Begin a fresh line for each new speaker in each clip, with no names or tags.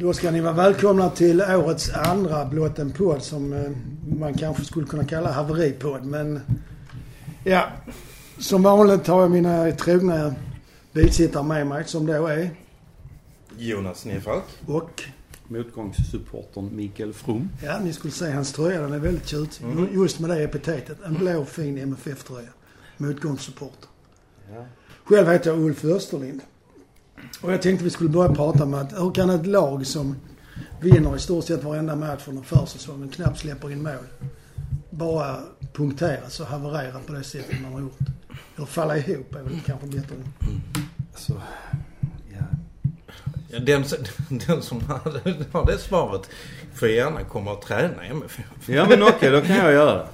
Då ska ni vara välkomna till årets andra Blott en podd som eh, man kanske skulle kunna kalla haveripodd. Men ja, som vanligt har jag mina trogna bisittare med mig som då är
Jonas Nefalk.
och
Motgångssupportern Mikael From.
ja, ni skulle se hans tröja. Den är väldigt tjutig. Just med det epitetet. En blå fin MFF-tröja. Motgångssupporter.
Ja.
Själv heter jag Ulf Österlind. Och jag tänkte vi skulle börja prata med att hur kan ett lag som vinner i stort sett varenda match från försäsongen, knappt släpper in mål, bara punkteras och haverera på det sättet man har gjort. Eller falla ihop är väl kanske bättre.
Alltså, ja.
Ja, den, som- den som har det svaret får gärna komma och träna i MFF.
ja men okej, då kan jag göra det.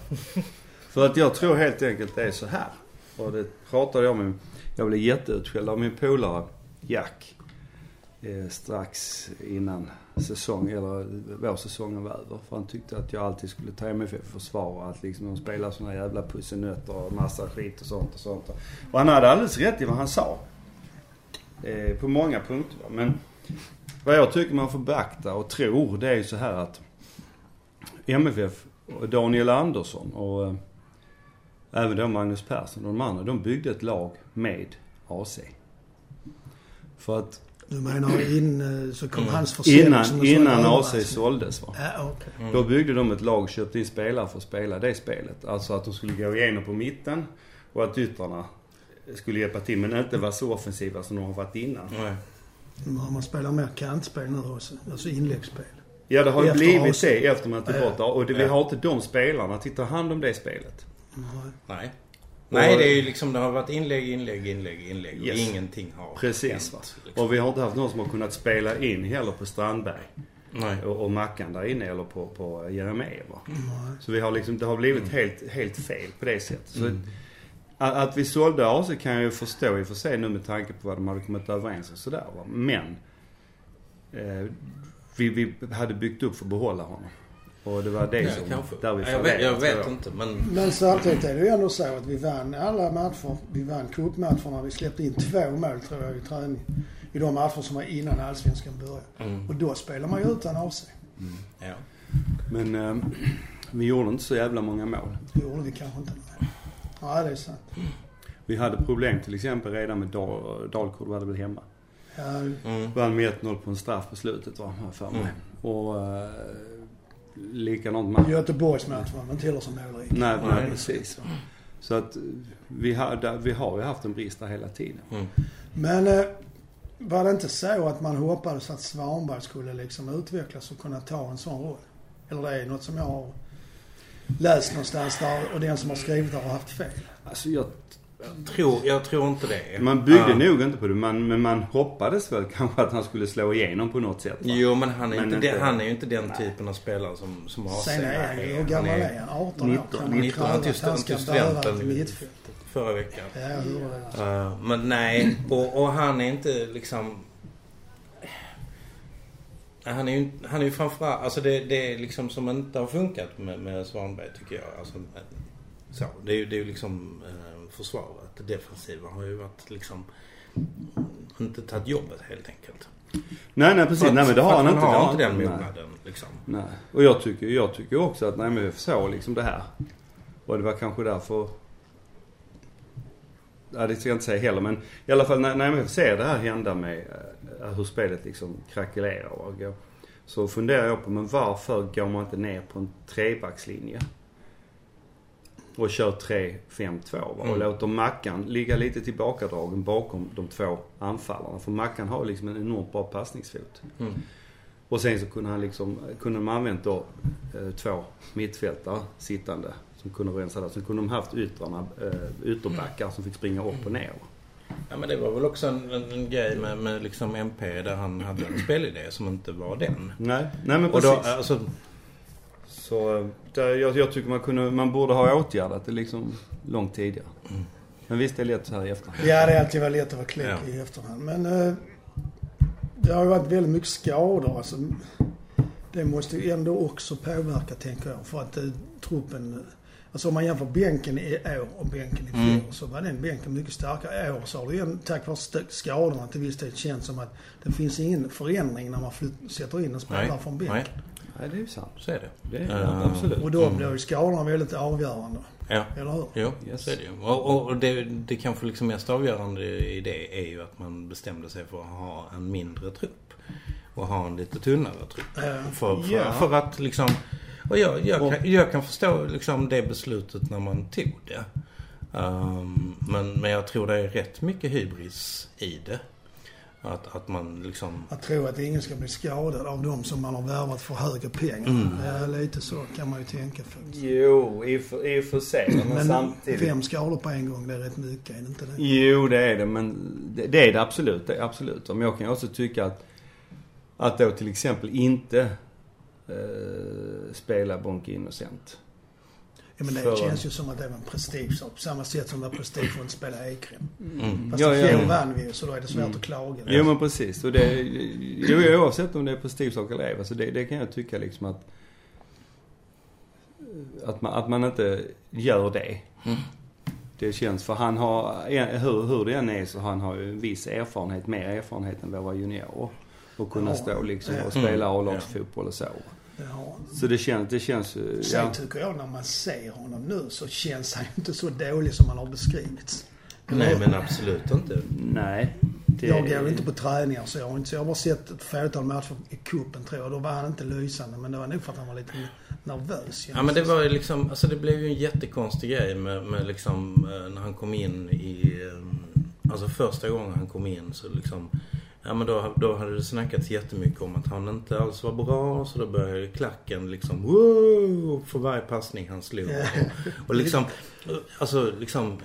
För att jag tror helt enkelt det är så här. Och det pratade jag med, jag blev jätteutskälld av min polare Jack. Eh, strax innan säsong, eller vårsäsongen var över. För han tyckte att jag alltid skulle ta MFF och försvara att liksom de spelar såna jävla pussenötter och massa skit och sånt och sånt. Och han hade alldeles rätt i vad han sa. Eh, på många punkter va. Men vad jag tycker man får beakta och tror det är ju så här att MFF och Daniel Andersson och eh, även då Magnus Persson och de andra, de byggde ett lag med AC. För att
Du menar in så kom
Mm.
hans försäljning
innan, innan AC
överraskning.
såldes va.
Ja, okej.
Då byggde de ett lag, köpte in spelare för att spela det spelet. Alltså att de skulle gå igenom på mitten och att yttrarna skulle hjälpa till men inte vara så offensiva som de har varit innan.
Nej.
Har man spelar mer kantspel nu också. Alltså inläggsspel.
Ja det har ju
Efter
blivit
AC.
det efter man tog bort. Och det, vi har inte de spelarna att ta hand om det spelet.
Nej.
Nej. Nej, det är ju liksom, det har varit inlägg, inlägg, inlägg, inlägg. Och
Yes.
ingenting har
Precis va.
hänt, liksom.
Och vi har inte haft någon som har kunnat spela in heller på Strandberg.
Nej.
och, och Mackan där inne eller på, på Jeremejeff.
Nej.
Så vi har liksom, det har blivit helt, helt fel på det sättet. Så att, att vi sålde AC kan jag ju förstå i och för sig nu med tanke på vad de hade kommit överens och sådär va. Men eh, vi, vi hade byggt upp för att behålla honom. Och det var det
Ja,
som,
kanske.
där vi
jag vet, jag vet inte, men...
Men samtidigt är det ju ändå så att vi vann alla matcher. Vi vann cupmatcherna. Vi släppte in två mål tror jag i träning. I de matcher som var innan allsvenskan började.
Mm.
Och då spelar man ju utan AC.
Ja.
Men eh, vi gjorde inte så jävla många mål.
Det gjorde vi kanske inte. Nej, Nej det är sant.
Vi hade problem till exempel redan med Dal, Dalkurd var det väl hemma.
Ja,
Mm.
Vann med 1-0 på en straff på slutet va, har jag för mig.
Mm.
Och eh, likadant match.
Göteborgsmatchen var inte heller så målrik.
Nej, nej,
Nej.
precis. Så att vi har, vi har ju haft en brist där hela tiden.
Mm.
Men eh, var det inte så att man hoppades att Svanberg skulle liksom utvecklas och kunna ta en sån roll? Eller det är något som jag har läst någonstans där och den som har skrivit det har haft fel.
Alltså jag,
Tror, jag tror inte det.
man byggde
Ja.
nog inte på det, man, men man hoppades väl kanske att han skulle slå igenom på något sätt. Va?
Jo, men han är,
Men
inte,
inte-
det, han är ju inte den typen av spelare som, som har
Sen är han ju, hur gammal är han? 18 år?
19,
Kan man
19,
kräva
han tog studenten förra veckan.
Ja, jag det.
Uh, men nej, och, och han är inte liksom... Han är ju, han är ju framförallt, alltså det, det är liksom som inte har funkat med, med Svanberg tycker jag. Alltså, så, det är ju det är liksom eh, försvaret, defensiva har ju varit liksom inte tagit jobbet helt enkelt.
Nej, nej precis.
Att-
nej men det har han inte.
Han har inte den mognaden liksom.
Nej. Och jag tycker, jag tycker också att nej men vi såg liksom det här. Och det var kanske därför... Ja, det ska jag inte säga heller men i alla fall när, när jag ser det här hända med eh, hur spelet liksom krackelerar och går, Så funderar jag på, men varför går man inte ner på en trebackslinje? Och kör 3-5-2 va? och
Mm.
låter Mackan ligga lite tillbakadragen bakom de två anfallarna. För Mackan har liksom en enormt bra passningsfot.
Mm.
Och sen så kunde han liksom, kunde de använt då eh, två mittfältare sittande som kunde rensa där. Sen kunde de haft yttrarna, eh, ytterbackar som fick springa upp och ner.
Ja men det var väl också en, en, en grej med, med liksom MP där han hade en spelidé som inte var den.
Nej, nej men
Och
precis.
då, alltså,
Så eh, där, jag, jag tycker man kunde, man borde ha åtgärdat det liksom långt tidigare.
Mm.
Men visst det är lätt så här i efterhand.
Ja, det är alltid lätt att vara klok
Ja.
i efterhand. Men eh, det har ju varit väldigt mycket skador. Alltså, det måste ju ändå också påverka, tänker jag. För att eh, truppen... Alltså om man jämför bänken i år och bänken i fjol
Mm.
så var den bänken mycket starkare. I år så har det ju tack vare skadorna till viss del känts som att det finns ingen förändring när man flytt, sätter in en spelare från bänken.
nej,
Nej, det är ju sant.
så är det.
Det är
Eh,
absolut.
Och då blir ju skadorna väldigt avgörande.
Ja.
Eller hur?
Jo,
Yes.
så är det ju. Och, och det, det kanske liksom mest avgörande i det är ju att man bestämde sig för att ha en mindre trupp. Och ha en lite tunnare trupp.
Eh,
För, för,
Ja.
för att liksom... Och jag, jag,
Och-
kan, jag kan förstå liksom det beslutet när man tog det. Ehm, men, men jag tror det är rätt mycket hybris i det. Att, att man liksom...
Att tro att ingen ska bli skadad av de som man har värvat för höga pengar.
Mm.
Det är lite så kan man ju tänka faktiskt.
Jo, i och för, i och för sig. Men,
Men
samtidigt.
fem skador på en gång, det är rätt mycket, är det inte det?
Jo, det är det. Men det, det är det absolut. Det är absolut. Men jag kan också tycka att, att då till exempel inte eh, spela Bonke Innocent.
Ja, men det
För-
känns ju som att det var en prestigesak. På samma sätt som det var prestige för att spela Ekrem.
Mm.
Fast
Ja,
i
ja.
vann vi så då är det svårt
Mm.
att klaga.
Jo men precis. Och det, jo, oavsett om det är prestigesak eller ej. Alltså det, det kan jag tycka liksom att att man, att man inte gör det.
Mm.
Det känns, för han har, hur, hur det än är så han har ju en viss erfarenhet, mer erfarenhet än våra juniorer. Och kunna
Ja.
stå liksom och
Mm.
spela A-lagsfotboll och så.
Det.
Så det känns, det känns ju,
Sen
ja.
tycker jag när man ser honom nu så känns han inte så dålig som han har beskrivits.
Nej men absolut inte.
Nej. Det,
Jag går inte på träningar så jag har inte jag har bara sett ett fåtal matcher i cupen tror jag. Då var han inte lysande men det var nog för att han var lite nervös.
Ja men det var ju liksom, alltså det blev ju en jättekonstig grej med, med liksom eh, när han kom in i, eh, alltså första gången han kom in så liksom, ja men då, då hade det snackats jättemycket om att han inte alls var bra så då började klacken liksom, wow, för varje passning han slog. Och, och liksom, alltså liksom,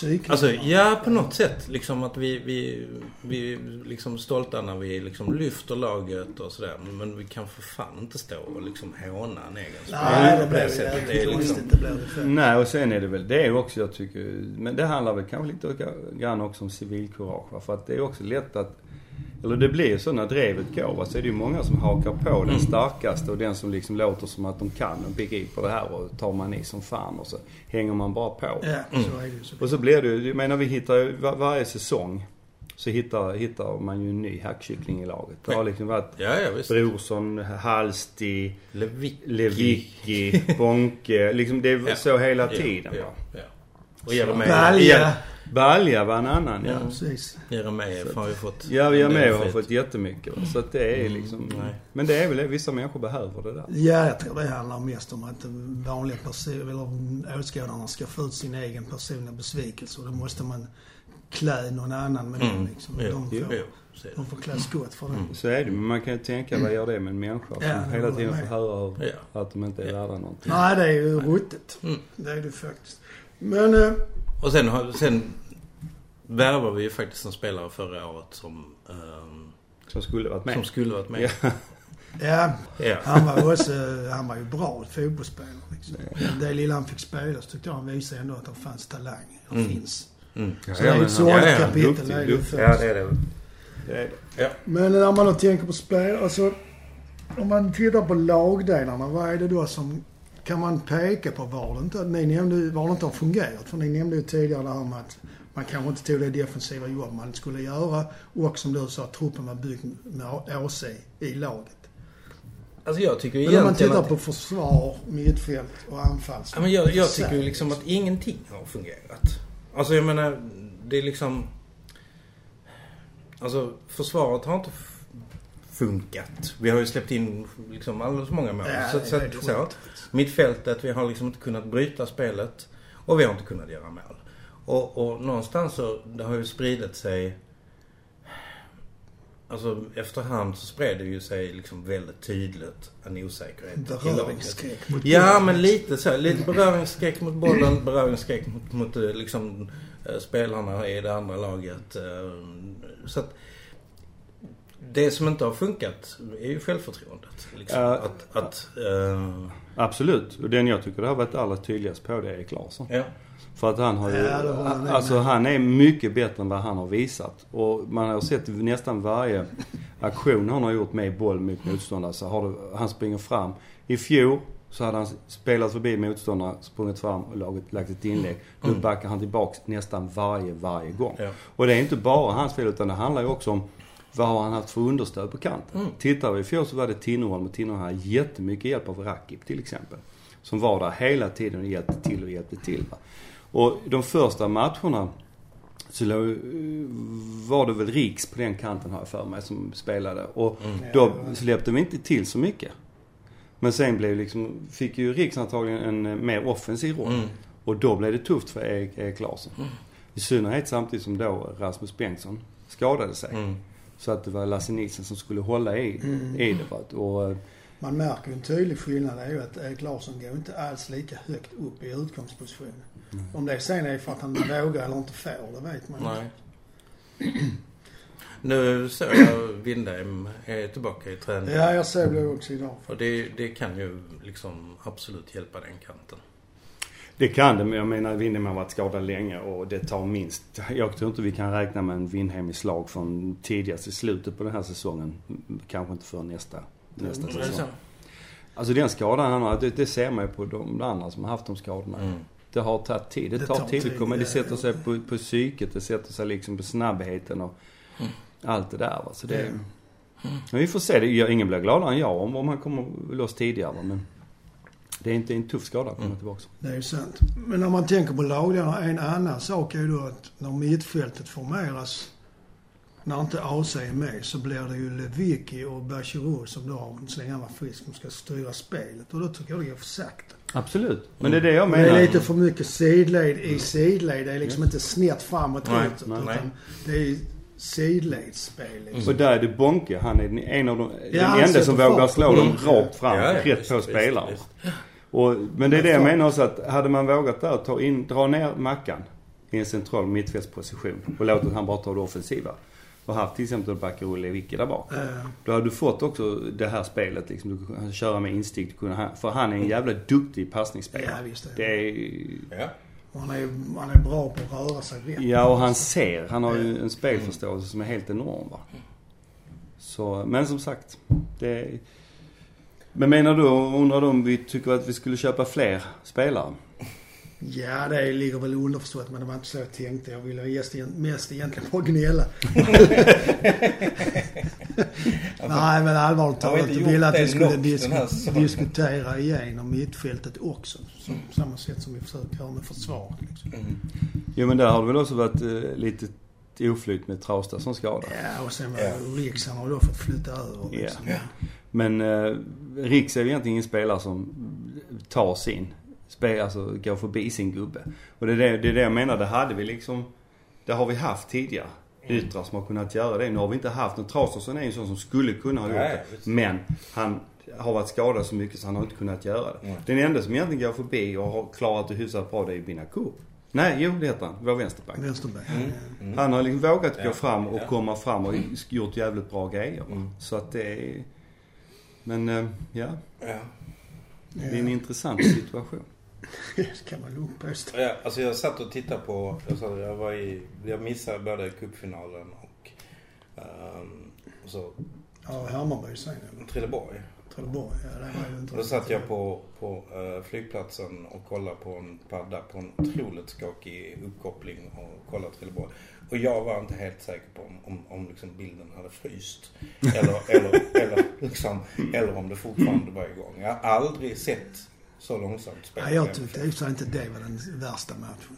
Psykiskt.
Alltså, ja på något sätt. Liksom att vi, vi, vi är liksom stolta när vi liksom lyfter laget och sådär. Men vi kan för fan inte stå och liksom håna en egen
Nej, det
på
blev
sättet.
ju
Det är liksom.
Det det för.
Nej, och sen är det väl det är också jag tycker, men det handlar väl kanske lite grann också om civilkurage? För att det är också lätt att, eller det blir ju så när drevet går va, så är det ju många som hakar på den
Mm.
starkaste och den som liksom låter som att de kan och begriper det här och tar man i som fan och så hänger man bara på.
Ja, så är det ju. Så.
Och så blir det ju, jag menar vi hittar ju var, varje säsong så hittar, hittar man ju en ny hackkyckling i laget. Det har liksom varit
ja, ja visst.
Brorsson, Halsti,
Levicki.
Levicki, Bonke. Liksom det är
Ja.
så hela tiden
Ja, ja, ja. Och Jeremejeff
Balja.
Var en annan ja.
Ja, precis.
Jeremejeff har ju fått...
Ja, vi har fått jättemycket. va. Så att det är liksom...
Mm, nej.
Men det är väl det, vissa människor behöver det där.
Ja, jag tror det handlar mest om att vanliga personer, eller åskådarna ska få ut sin egen personliga besvikelse och då måste man klä någon annan med den
Mm.
liksom.
Jo,
De får,
det.
de får klä skott för det.
Mm.
Så är det. Men man kan ju tänka, vad gör det med en människa som
Ja,
hela tiden får höra
Ja.
att de inte är
Ja.
värda någonting.
Nej, det är ju ruttet.
Mm.
Det är det faktiskt. Men, eh,
Och sen, har- sen värvade vi ju faktiskt en spelare förra året som, ehm,
Som skulle varit med.
som skulle varit med.
Ja.
ja,
Ja.
han var också, han var ju bra fotbollsspelare liksom. Det lilla han fick spela så tyckte jag han visade ändå att det fanns talang. Och
Mm.
finns.
Mm.
Så det är ju ett sorgligt
ja, ja,
kapitel. det.
Ja, det är det.
Det är det.
Men när man då tänker på spel, alltså om man tittar på lagdelarna, vad är det då som kan man peka på var det inte, ni nämnde, var det inte har fungerat? För ni nämnde ju tidigare det här med att man kanske inte tog det defensiva jobb man skulle göra och som du sa, truppen var byggd med AC i laget.
Alltså jag tycker
Men om man tittar
att...
på försvar, mittfält och anfall.
Ja, men jag, jag tycker ju liksom att ingenting har fungerat. Alltså jag menar, det är liksom... Alltså försvaret har inte funkat. Vi har ju släppt in liksom alldeles för många mål.
Ja,
så, så,
helt
så. Mittfältet, vi har liksom inte kunnat bryta spelet. Och vi har inte kunnat göra mål. Och, och någonstans så, det har ju spridit sig... Alltså efterhand så spred det ju sig liksom väldigt tydligt en osäkerhet.
Beröringsskräck mot
Ja,
bollen.
men lite så. Lite beröringsskräck mot bollen, beröringsskräck mot, mot eh, liksom, eh, spelarna i det andra laget. eh, Så att det som inte har funkat är ju självförtroendet. Liksom.
Ja.
Att, att eh,
Absolut. Och den jag tycker det har varit allra tydligast på det är Erik Larsson.
ja.
För att han har ju,
Ja,
alltså han är mycket bättre än vad han har visat. Och man har sett nästan varje aktion han har gjort med boll mot motståndare så har det, han springer fram. I fjol Så hade han spelat förbi motståndare, sprungit fram och lagt, lagt ett inlägg. Då
Mm.
backar han tillbaks nästan varje, varje gång.
Ja.
Och det är inte bara hans fel utan det handlar ju också om vad har han haft för understöd på kanten.
Mm.
Tittar vi i fjol så var det Tinnerholm och Tinnerholm hade jättemycket hjälp av Rakip till exempel. Som var där hela tiden och hjälpte till och hjälpte till. Va? Och de första matcherna så var det väl Riks på den kanten har jag för mig som spelade. Och
Mm.
då släppte vi inte till så mycket. Men sen blev liksom, fick ju Riks antagligen en eh, mer offensiv roll.
Mm.
Och då blev det tufft för Erik, Erik Larsson. I synnerhet samtidigt som då Rasmus Bengtsson skadade sig.
Mm.
Så att det var Lasse Nilsson som skulle hålla i, i det. Och, eh,
Man märker ju en tydlig skillnad. Är ju att Erik Larsson går inte alls lika högt upp i utgångsposition. Om det sen är för att han vågar eller inte får, det vet man inte.
Nej. Nu såg jag Windheim är tillbaka i träning.
Ja, jag såg det också idag.
Och det, det kan ju liksom absolut hjälpa den kanten.
Det kan det, men jag menar Windhem har varit skadad länge och det tar minst... Jag tror inte vi kan räkna med en Windhem i slag från tidigast i slutet på den här säsongen. Kanske inte för nästa, nästa
så?
säsong. Alltså den skadan han har, det, det ser man ju på de andra som har haft de skadorna.
Mm.
Det har tagit tid. Det,
Det
tar,
tar
tid att
tid,
komma. Det sätter sig på, på psyket. Det sätter sig liksom på snabbheten och allt det där. Va? Så det,
Ja.
Men vi får se. Ingen blir gladare än jag om, om han kommer loss tidigare. Men det är inte en tuff skada att komma
Mm.
tillbaka.
Det är ju sant. Men om man tänker på lagdelarna, en annan sak är ju då att när mittfältet formeras, när inte AC är med, så blir det ju Lewicki och Bachirou som då, så länge han var frisk, som ska styra spelet. Och då tycker jag det går för sakta.
Absolut. Men det är det jag menar.
det är lite för mycket sidled i sidled. Det är liksom inte snett framåt
Nej,
utåt,
nej,
nej.
utan det är sidledsspel liksom.
Och där är det Bonke. Han är den- en av de,
Ja,
den enda som vågar
fart.
slå dem
Mm.
rakt fram.
Ja, ja,
rätt
visst,
på
visst.
Och, men det är det jag
Men
menar också att hade man vågat där ta in, dra ner Mackan i en central mittfältsposition och låtit han bara ta det offensiva. Och haft till exempel Bakirou Lewicki där bak.
Eh,
Då hade du fått också det här spelet liksom. Du kan köra med instinkt. För han är en jävla duktig passningsspelare.
ja, visst.
Det
Det.
är,
Ja.
Och Han, är, han är bra på att röra sig rätt.
ja och han ser. Han har ju en spelförståelse som är helt enorm va. Så, men som sagt. Det men menar du, undrar du om vi tycker att vi skulle köpa fler spelare?
Ja, det ligger väl underförstått men det var inte så jag tänkte. Jag ville mest, mest egentligen bara gnälla. Nej men allvarligt
vi
talat. Jag ville att vi skulle disk diskutera igenom mittfältet också. Som, samma sätt som vi försöker göra med försvaret. Liksom.
Mm.
Jo men där har det väl också varit eh, lite oflyt med Trausta som skada.
Ja och sen var
ja.
Riks, han har då fått flytta över. Liksom.
Ja. Men eh, Riks är ju egentligen ingen spelare som tar sin, spel, alltså går förbi sin gubbe. Och det är det, det är det jag menar, det hade vi liksom, det har vi haft tidigare. Yttrar som har kunnat göra det. Nu har vi inte haft någon. Traustason är ju en sån som skulle kunna ha gjort
Nej,
det. Men han har varit skadad så mycket så han har inte kunnat göra det.
Nej.
Den enda som egentligen går förbi och har klarat det hyfsat bra det är Binakur. Nej, jo det heter han. Vår vänsterback.
Vänsterback.
Mm.
Ja.
Mm.
Han har liksom vågat
Ja.
gå fram och
Ja.
komma fram och gjort jävligt bra grejer.
Mm.
Så att det är... Men eh, ja,
Ja.
det är en intressant situation.
Det kan man lugnt påstå.
Ja, alltså jag satt och tittade på, jag, sa, jag var i, jag missade både cupfinalen och um, så
Ja, Hammarby sen eller?
Trelleborg.
Trelleborg. Ja, det var ju inte
Och då satt jag på, på eh, flygplatsen och kollade på en padda på en otroligt skakig uppkoppling och kollade Trelleborg. Och jag var inte helt säker på om, om, om liksom bilden hade fryst. Eller, eller, eller, liksom, eller om det fortfarande var igång. Jag har aldrig sett så långsamt spel.
Ja, jag tyckte i inte det var den värsta matchen.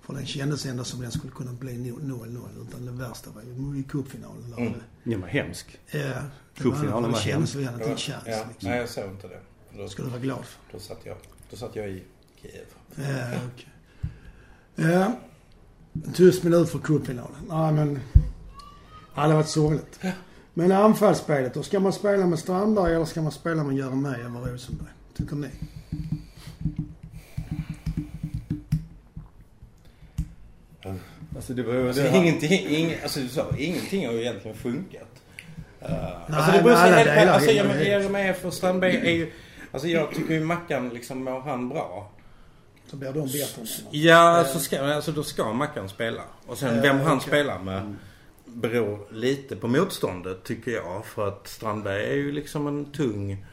För den kändes ändå som den skulle kunna bli 0-0. Utan det värsta var ju i cupfinalen. där.
Mm.
Ja men hemsk.
Ja,
Cupfinalen
var,
var
det kändes
hemsk.
väl inte en chans.
Ja,
Liksom.
nej jag såg inte det. Då,
ska du vara glad för.
då, satt jag, då satt jag i Kiev.
Ja, okej. Ja. En tyst minut för cupfinalen. Nej men... Ja, det har varit sorgligt. Men anfallsspelet då? Ska man spela med Strandberg eller ska man spela med Jeremejeff och Rosenberg? Tycker ni?
Alltså det ju...
Alltså,
det-
ingenting, ing, alltså du sa, ingenting har ju egentligen funkat. Uh,
Nej,
alltså det beror sig
alla
helt
delar
på, alltså
hänger med.
Och Strandberg är ju, alltså jag tycker ju Mackan liksom mår han bra.
Så blir de bättre.
Ja, alltså, ska, alltså då ska Mackan spela. Och sen vem han
okej.
spelar med beror lite på motståndet tycker jag. För att Strandberg är ju liksom en tung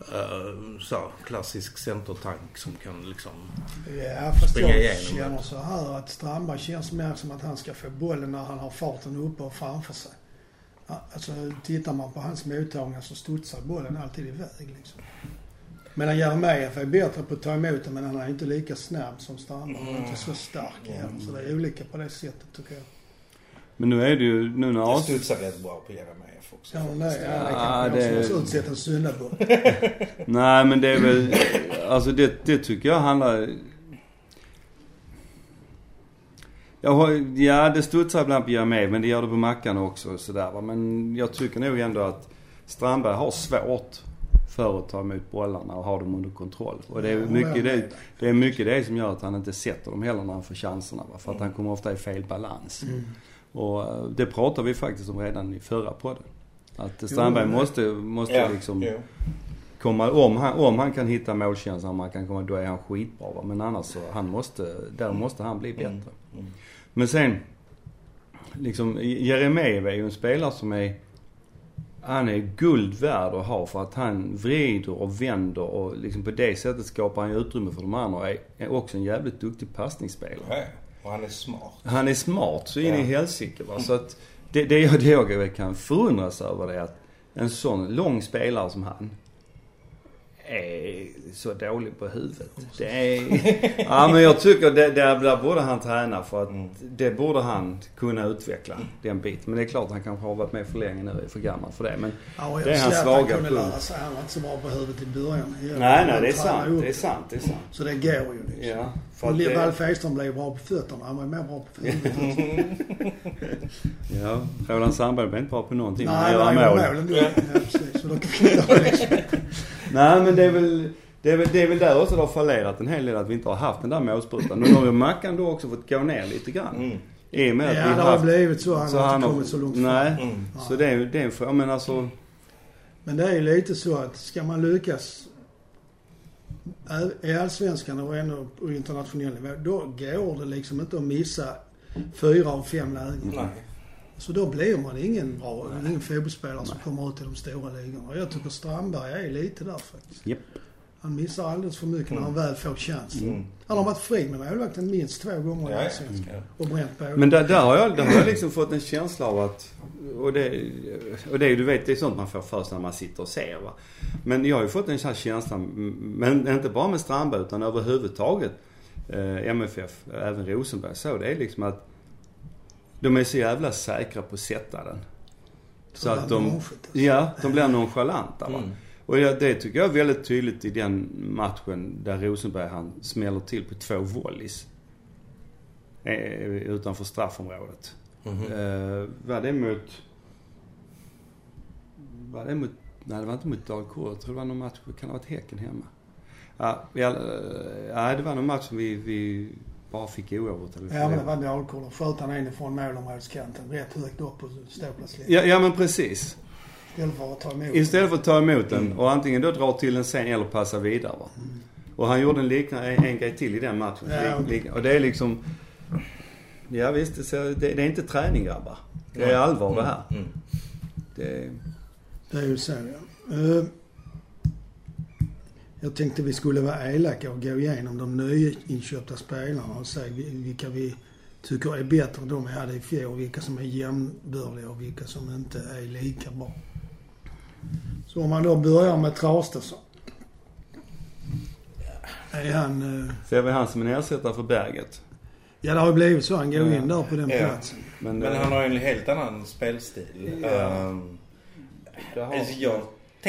eh, så, klassisk centertank som kan liksom...
Ja, fast jag
igenom
känner så här att Strandberg känns mer som att han ska få bollen när han har farten uppe och framför sig. Alltså tittar man på hans mottagningar så studsar bollen alltid iväg liksom. Medan Jeremejeff är bättre på att ta emot den men han är inte lika snabb som Strandberg. Han är inte så stark heller. Så det är olika på det sättet tycker jag.
Men nu är det ju, nu när
Det studsar rätt bra på Jeremejeff också.
Ja, det, ja, det
Ja,
kanske
det-
har utsett en syndabock.
Nej men det är väl, alltså det, det tycker jag handlar... Jag har, ja det studsar ibland på Jeremejeff men det gör det på Mackan också och sådär va. Men jag tycker nog ändå att Strandberg har svårt för att ta emot bollarna och ha dem under kontroll. Och det är
Ja,
mycket det, det är mycket det som gör att han inte sätter dem heller när han får chanserna va. För att han kommer ofta i fel balans.
Mm.
Och det pratade vi faktiskt om redan i förra podden. Att Strandberg
Jo,
måste, måste
Ja,
liksom
jo.
komma, om han, om han kan hitta målkänslan, han kan komma, då är han skitbra va. Men annars så, han måste, där måste han bli bättre.
Mm. Mm.
Men sen, liksom Jeremejeff är ju en spelare som är, han är guld värd att ha för att han vrider och vänder och liksom på det sättet skapar han utrymme för de andra och är, är också en jävligt duktig passningsspelare.
Och han är smart.
Han är smart så in i
Ja.
helsike va. Så att det, det, jag, det jag kan förundras över det är att en sån lång spelare som han är så dålig på huvudet. Det är... Ja men jag tycker det, där, där borde han träna för att
Mm.
det borde han kunna utveckla den biten. Men det är klart han kanske har varit med för länge nu och är för gammal för det. Men
Ja,
Det är hans
ser att han
svaga
kunde
punkt.
lära sig. Han var inte så bra på huvudet i början. Jag-
nej nej det är sant.
upp
Det är sant. Det är sant.
Så det går ju liksom.
Ja. För
Och
att det,
Ralf Edström blev bra på fötterna. Han var ju mer bra på huvudet.
ja, Roland Sandberg blev inte bra på någonting.
Nej,
Han
gjorde
mål.
Ja, precis. Så då kan vi inte ha liksom.
Nej men det är väl, det är väl, det är väl där också det har fallerat en hel del att vi inte har haft den där målsprutan. Nu har ju Mackan då också fått gå ner lite grann.
Mm.
I och med
Ja,
att
det
vi har
har
haft...
blivit så. Han
så
har
han
inte
har-
kommit så långt fram.
Nej.
Mm.
Så det är ju det är en fråga. Men alltså...
Men det är ju lite så att ska man lyckas i Allsvenskan och ännu på internationell nivå, då går det liksom inte att missa fyra av fem lägen.
Nej.
Så då blir man ingen bra, ingen fotbollsspelare som kommer ut i de stora ligorna. Jag tycker Strandberg är lite där faktiskt.
Japp.
Han missar alldeles för mycket när han väl får chansen.
Mm.
Han har varit fri med målvakten minst två gånger i
Ja.
Allsvenskan.
Ja.
Och bränt båda.
Men där, där, har jag, där har jag liksom fått en känsla av att... Och det, och det du vet, det är sånt man får för sig när man sitter och ser va. Men jag har ju fått en sån här känsla, men inte bara med Strandberg utan överhuvudtaget eh, MFF, även Rosenberg så. Det är liksom att de är så jävla säkra på att sätta den. Så att de,
alltså.
ja, de blir nonchalanta va.
Mm.
Och det, tycker jag är väldigt tydligt i den matchen där Rosenberg han smäller till på två volleys. Eh, utanför straffområdet.
Mhm.
Eh, var det mot... Var det mot... Nej, det var inte mot Dalkurd. Jag tror det var någon match, kan det ha varit Häcken hemma? Ja, vi eh, nej, det var någon match som vi, vi bara fick oavgjort.
Ja men det var. Då sköt han in ifrån målområdeskanten rätt högt upp på ståplatslinjen.
ja, ja, men precis.
Istället för att ta emot.
Istället för att ta emot den
Mm.
och antingen då dra till den sen eller passa vidare. Va? Och han gjorde en liknande, en, en grej till i den matchen.
Ja.
Lik, och det är liksom... Ja visst, det, ser- det, det är inte träning grabbar. Det är allvar det här.
Mm.
Det,
Det är ju så ja. Eh, Jag tänkte vi skulle vara elaka och gå igenom de nyinköpta spelarna och säga vi- vilka vi tycker är bättre än de vi hade i fjol. Vilka som är jämnbördiga och vilka som inte är lika bra. Så om man då börjar med Traustason. Är han... eh,
ser vi han som en ersättare för Berget.
Ja det har ju blivit så. Han går
Ja.
in där på den
Ja.
platsen.
Men,
Men
eh,
han har ju en helt annan spelstil.
Ja. Det har,
alltså jag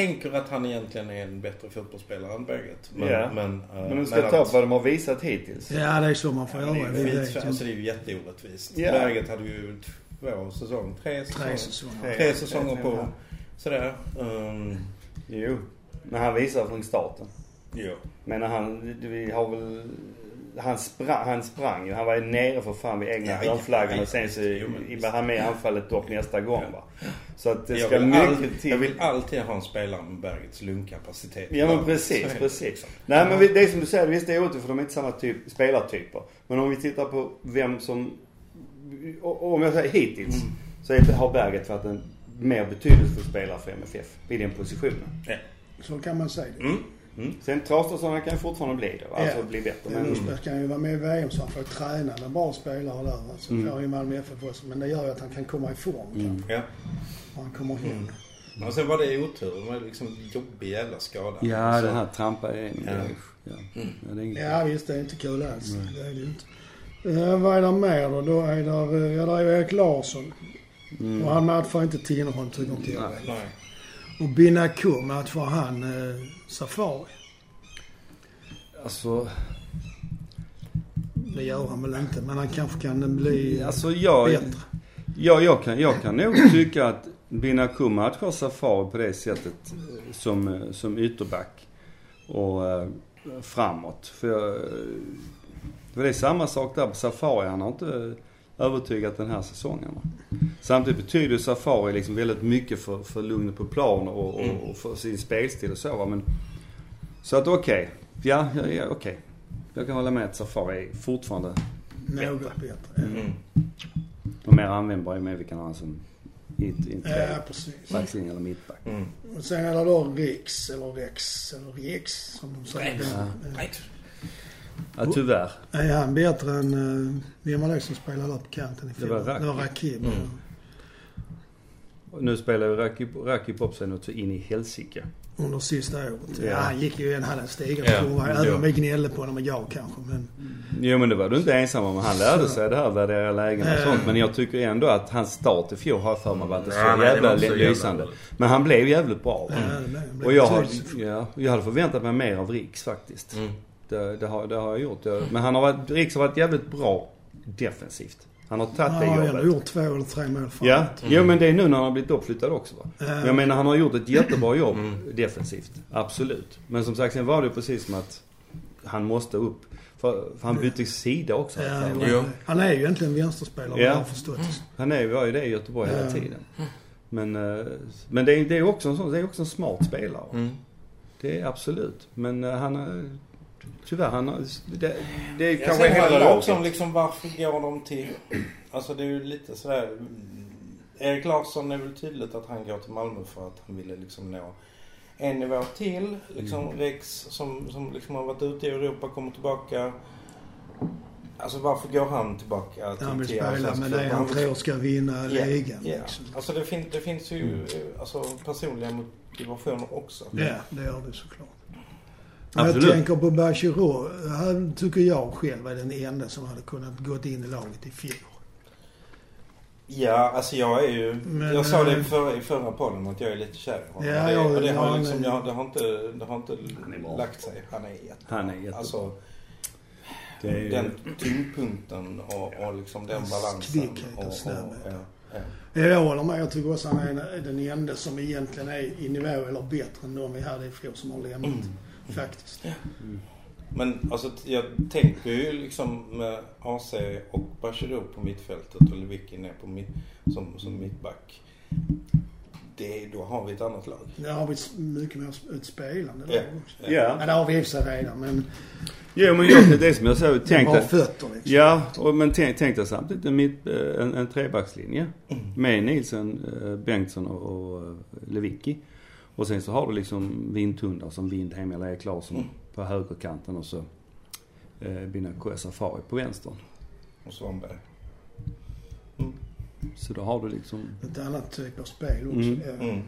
tänker att han egentligen är en bättre fotbollsspelare än Berget. Men,
Ja.
men, eh,
men du ska ta upp vad de har visat hittills.
Ja det är så man får
Ja,
göra.
det,
Vi
är skit,
ju.
alltså det är ju jätteorättvist.
Ja.
Berget hade ju två säsonger, tre säsonger.
Tre säsonger.
Tre.
Tre säsonger
Tre,
på sådär. Um,
Jo. Men han visar från starten.
ja.
Men han, vi har väl... Han sprang, han sprang ju. Han var ju nere för fan vid egna hörnflaggan
ja,
och sen så var han med i anfallet dock nästa gång va. Så att det
Jag
ska mycket
all,
till.
jag vill alltid ha en spelare med Bergets lungkapacitet.
Ja men precis, precis.
liksom.
Nej men det är som du säger, visst det är otur för de är inte samma typ spelartyper. Men om vi tittar på vem som, och- om jag säger hittills, så är, har Berget varit en mer betydelsefull spelare för MFF i den positionen.
Ja.
Så kan man säga det.
Mm. Mm. Sen Traustason kan ju fortfarande bli det. Alltså
Ja.
bli bättre.
Men Usberg kan ju vara med i VM så han får träna med bra spelare där. Alltså
Mm.
får ju Malmö FF också. Men det gör ju att han kan komma i form
Mm.
kanske.
Ja.
Och han kommer hem.
Mm. Men sen var det otur. Det var liksom jobbig jävla skada.
ja,
Så-
den här trampa är en
Ja.
ja. Ja.
Mm.
Ja, det är inget.
Ja visst, det är inte kul alls.
Nej.
Det är det ju inte. Eh, vad är det mer då? Då är det, eh, ja, där är Erik Larsson.
Mm.
Och han matchar inte Tinnerholm tycker inte jag.
Nej.
Och Binaku matchar han eh, Safari.
Alltså,
Det gör han väl inte, men han kanske kan bli
alltså jag,
bättre.
ja, jag, kan, jag kan nog tycka att Binaku matchar Safari på det sättet eh, som, eh, som ytterback och eh, framåt. För jag, för det är samma sak där på Safari. Han har inte övertygat den här säsongen. Samtidigt betyder ju Safari liksom väldigt mycket för, för lugnet på plan och, och, och för sin spelstil och så va. Men, så att okej. Ja, ja, ja okej. Jag kan hålla med att Safari är fortfarande
Något bättre.
Mm.
och mer användbar i och med vi kan ha en som hit, inte
Ja, precis.
backlinje eller mittback.
Mm.
Och sen är det då Riks, eller Rex, eller Rex som de säger.
Rex.
Ja.
Nej.
Ja, tyvärr.
Är han bättre än, uh, vem var det som spelade där på kanten i
Det var
fjol?
Rakip.
Det var Rakib.
Mm.
Och nu spelar ju Rakip, Rakip upp sig något så in i helsike.
Under sista året. Ja.
Ja.
han gick ju en halv stigande
Ja,
kurva.
ja.
Även om vi gnällde på honom och jag kanske. Men
Jo men det var du inte ensam om. Han lärde sig det här värdera lägen och
Eh.
sånt. Men jag tycker ändå att hans start i fjol har för mig varit så
Ja,
jävla lysande. Men han blev jävligt bra.
ja, det blev-
Och jag, har,
betydelsefull.
ja, jag hade förväntat mig mer av Riks faktiskt.
Mm.
Det, det, har, det har jag gjort. Men han har varit, Riks har varit jävligt bra defensivt. Han har tagit
Ja,
det
han har
jobbet.
gjort två eller tre mål framåt.
Ja, jo men det är nu när han har blivit uppflyttad också va. Men jag menar han har gjort ett jättebra jobb
Mm.
defensivt. Absolut. Men som sagt sen var det precis som att han måste upp. För, för han bytte sida också.
Ja,
Han-
är ju egentligen vänsterspelare
Ja.
har förstått.
Han är, var ju det i Göteborg hela tiden. Men, eh, men det är, det är också en sån, det är också en smart spelare.
Mm.
Det är absolut. Men eh, han tyvärr han har, det, det är
Jag
kanske
sen
hela laget.
också om liksom varför går de till... Alltså det är ju lite sådär... mm, Erik Larsson är väl tydligt att han går till Malmö för att han ville liksom nå en nivå till. Liksom
Mm.
Rex som, som liksom har varit ute i Europa kommer tillbaka. Alltså varför går han tillbaka till
Han vill spela med det han tror ska vinna
Ja,
ligan.
ja.
Liksom.
Alltså det, fin- det finns ju
Mm.
eh, alltså, personliga motivationer också.
Ja, det gör det såklart. Men jag
Absolut.
tänker på Bachirou. Han tycker jag själv är den enda som hade kunnat gått in i laget i fjol.
Ja, alltså jag är ju...
Men,
jag sa det
eh,
i förra, i förra podden att jag är lite kär i honom.
Ja,
det,
ja,
och det,
ja,
har liksom, jag, det har inte, det har inte lagt sig. Han är jätte...
Han är jättebra.
Alltså
det är,
den tyngdpunkten och, och liksom den
Hans
balansen.
kvickhet och
och, och,
snabbhet.
ja, ja.
Jag håller med. Jag tycker också han är en- den enda som egentligen är i nivå eller bättre än de vi hade i fjol som har lämnat.
Mm.
Faktiskt.
Men alltså jag tänker ju liksom med AC och Bachirou på mittfältet och Lewicki ner på mitt, som, som mittback. Det, då har vi ett annat lag.
Där har vi mycket mer ett spelande
Ja.
lag också.
Ja.
Ja, det har vi i och för sig redan. Men
Jo men jag, det är som jag sa,
är
tänk dig,
fötter liksom.
Ja, och, men tänk, tänk dig samtidigt en, mitt, eh, en, en trebackslinje.
Mm.
Med Nielsen, eh, Bengtsson och, och eh, Lewicki. Och sen så har du liksom Vindtundar som Windheim eller Erik Larsson
Mm.
på högerkanten och så eh, Binaku Safari på vänstern.
Och Svanberg.
Så då har du liksom...
Ett annat typ av spel också.
Mm.
Ja.
Mm.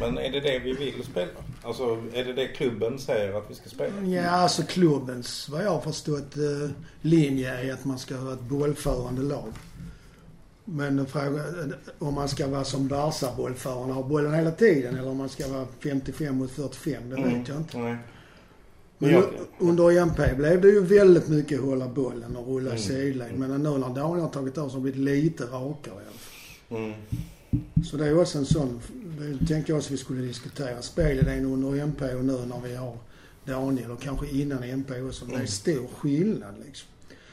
Men är det det vi vill spela? Alltså är det det klubben säger att vi ska spela?
Ja, alltså klubbens, vad jag har förstått, eh, linje är att man ska ha ett bollförande lag. Men frågan om man ska vara som Barca bollförande ha bollen hela tiden eller om man ska vara 55 mot 45, det vet jag inte.
Nej.
Men
Ja.
under EMP blev det ju väldigt mycket hålla bollen och rulla
Mm.
sidled. Men nu när Daniel har tagit av så har det blivit lite rakare i alla fall.
Mm.
Så det är också en sån, det tänkte jag också vi skulle diskutera. Spelidén under MP och nu när vi har Daniel och kanske innan MP också. Det är
Mm.
stor skillnad liksom.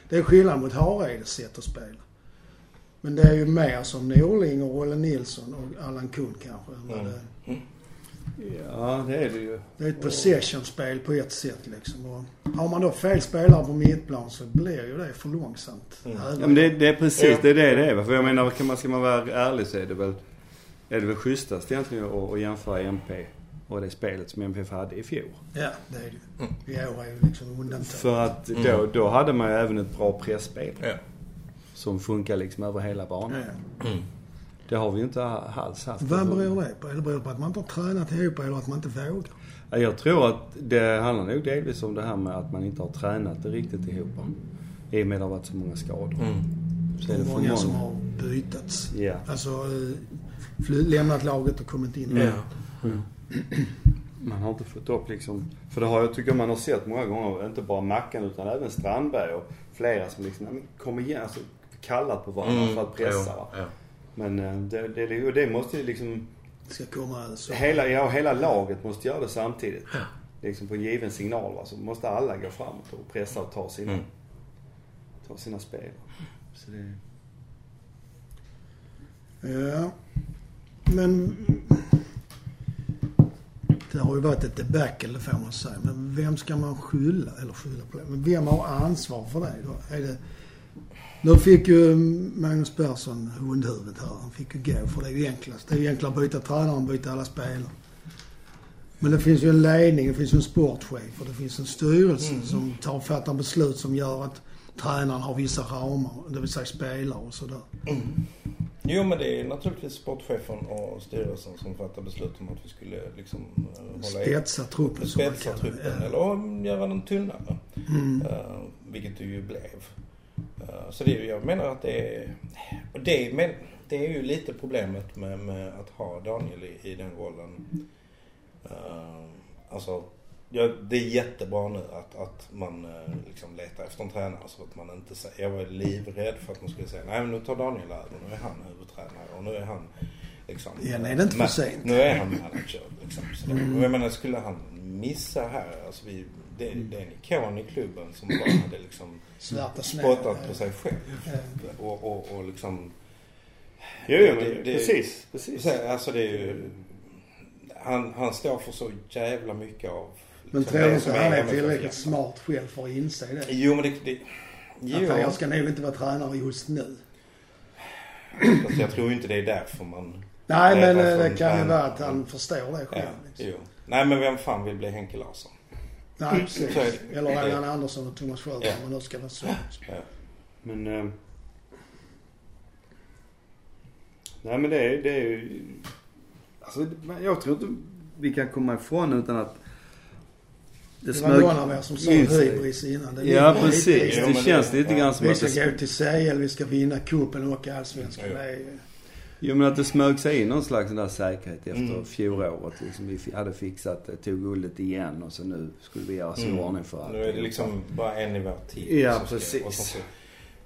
Det är skillnad mot Hareides sätt att spela. Men det är ju mer som Norling och Rolle Nilsson och Allan Kuhn kanske.
Mm.
det-
Ja, det är det ju.
Det är ett possession-spel på ett sätt liksom. Och har man då fel spelare på mittplan så blir ju det för långsamt.
Mm.
Ja, men det, det är precis
Ja.
det är det det är. För jag menar, kan man, ska man vara ärlig så är det väl, är det väl schysstast egentligen att, att jämföra MP och det spelet som MFF hade i fjol.
Ja, det är det ju.
Mm.
I år är ju liksom undantag.
För att då,
Mm.
då hade man ju även ett bra pressspel
Ja.
Som funkar liksom över hela banan.
Ja.
Mm.
Det har vi ju inte alls haft.
Vad beror det på? Eller beror det på att man inte har tränat ihop eller att man inte vågar?
Ja, Jag tror att det handlar nog delvis om det här med att man inte har tränat det riktigt ihop. I och med att det har varit så många skador.
Mm.
Så är det för
många som har bytats.
Ja.
Alltså eh, fly- lämnat laget och kommit in.
Ja.
Man har inte fått upp liksom... För det har jag tycker man har sett många gånger, inte bara Mackan utan även Strandberg och flera som liksom, "Nej, men kom igen, alltså kallat på varandra
Mm.
för att pressa
Ja,
va.
ja.
Men eh, det, det, och det måste ju liksom,
Ska komma så.
hela, ja, hela laget måste göra det samtidigt. Liksom på en given signal va, så måste alla gå framåt och pressa och ta sina,
Mm.
ta sina spel. Så det,
Ja. Men det har ju varit ett debacle, det får man säga. Men vem ska man skylla, eller skylla på det? Men vem har ansvar för det då? Är det... Nu fick ju Magnus Persson hundhuvudet här. Han fick ju gå för det är ju enklast. Det är ju enklare att byta tränare än byta alla spelare. Men det finns ju en ledning, det finns en sportchef och det finns en styrelse som tar och fattar beslut som gör att tränaren har vissa ramar, det vill säga spelare och sådär.
Jo men det är naturligtvis sportchefen och styrelsen som fattar beslut om att vi skulle liksom eh, hålla
Spetsa truppen
spetsa truppen eller göra den tunnare.
Mm.
Uh, vilket det ju blev. Eh, så det jag menar att det är, det, men, det är ju lite problemet med, med att ha Daniel i, i den rollen. Uh, alltså, ja, det är jättebra nu att, att man eh, liksom letar efter en tränare så att man inte säger, jag var livrädd för att man skulle säga nej men nu tar Daniel över, nu är han huvudtränare och nu är han liksom.
Ja, nej, det är inte för sent.
Nu är han manager liksom. Så
Mm.
Jag menar skulle han missa här, alltså vi, det, det är en ikon i klubben som bara hade liksom spottat på sig själv.
Ja.
Och, och, och liksom...
jo, jo, men
Det- det-
precis, precis.
Så, Alltså det är ju... Han, han står för så jävla mycket av...
Men tror du inte han är tillräckligt smart själv för att inse det?
Jo men det... det jo,
Att jag ska nog inte vara tränare just nu.
alltså, jag tror inte det är därför man...
Nej, men det kan ju vara att han förstår det
Ja,
själv. Liksom.
jo. Nej men vem fan vill bli Henke Larsson?
Nej, precis.
Är det.
Eller
Det-
Allan Andersson och Thomas Sköld
Ja.
om man nu ska vara så.
Ja.
Men... Eh, nej men det är, det är ju... Alltså jag tror inte vi kan komma ifrån utan att...
Det var någon av er som sa hybris innan. Det
Ja
lite
precis. Det
men
känns
det-
lite
ja.
grann som
Vi
att
ska
det,
gå till CL, vi ska vinna cupen och allsvenskan.
Ja.
Jo men att det smög sig in någon slags där säkerhet efter
Mm.
fjolåret. Liksom, vi hade fixat det, tog guldet igen och så nu skulle vi göra oss i
Mm.
ordning för allt.
Nu är det liksom bara en nivå till.
Ja,
ska-
precis.
så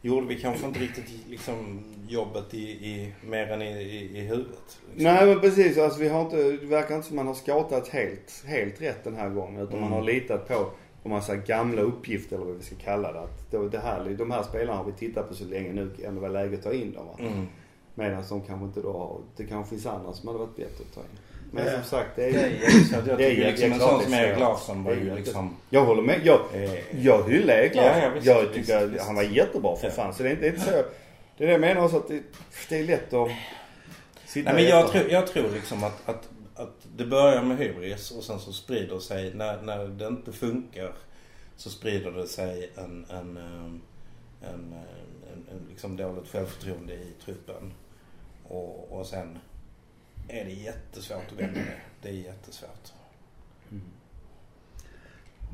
Gjorde vi kanske inte riktigt liksom jobbet i, i mer än i, i, i huvudet. Liksom.
Nej men precis. Alltså vi har inte, det verkar inte som man har skatat helt, helt rätt den här gången. Utan man
Mm.
har litat på, om man säger gamla uppgifter eller vad vi ska kalla det. Att det, här, de här spelarna har vi tittat på så länge nu. Ändå var läge att ta in dem va.
Mm.
Medan de kanske inte då har, det kanske finns andra som hade varit bättre att ta in. Men
Ja.
som sagt det är ju, Det är ju-
liksom en sån som Erik. Larsson var ju liksom...
jag håller med. Jag,
Eh,
jag hyllar Erik
Ja,
Larsson.
ja, visst,
jag
visst,
tycker
visst.
han var jättebra för
Ja.
fan. Så det är inte, det är inte så. Det är det jag menar också att det, det är lätt att sitta
Nej men jag tror, jag tror liksom att, att, att det börjar med hybris och sen så sprider sig, när, när det inte funkar så sprider det sig en, en, ehm, en, en, en liksom dåligt självförtroende i truppen. Och, och sen är det jättesvårt att vända det. Det är jättesvårt.
Mm.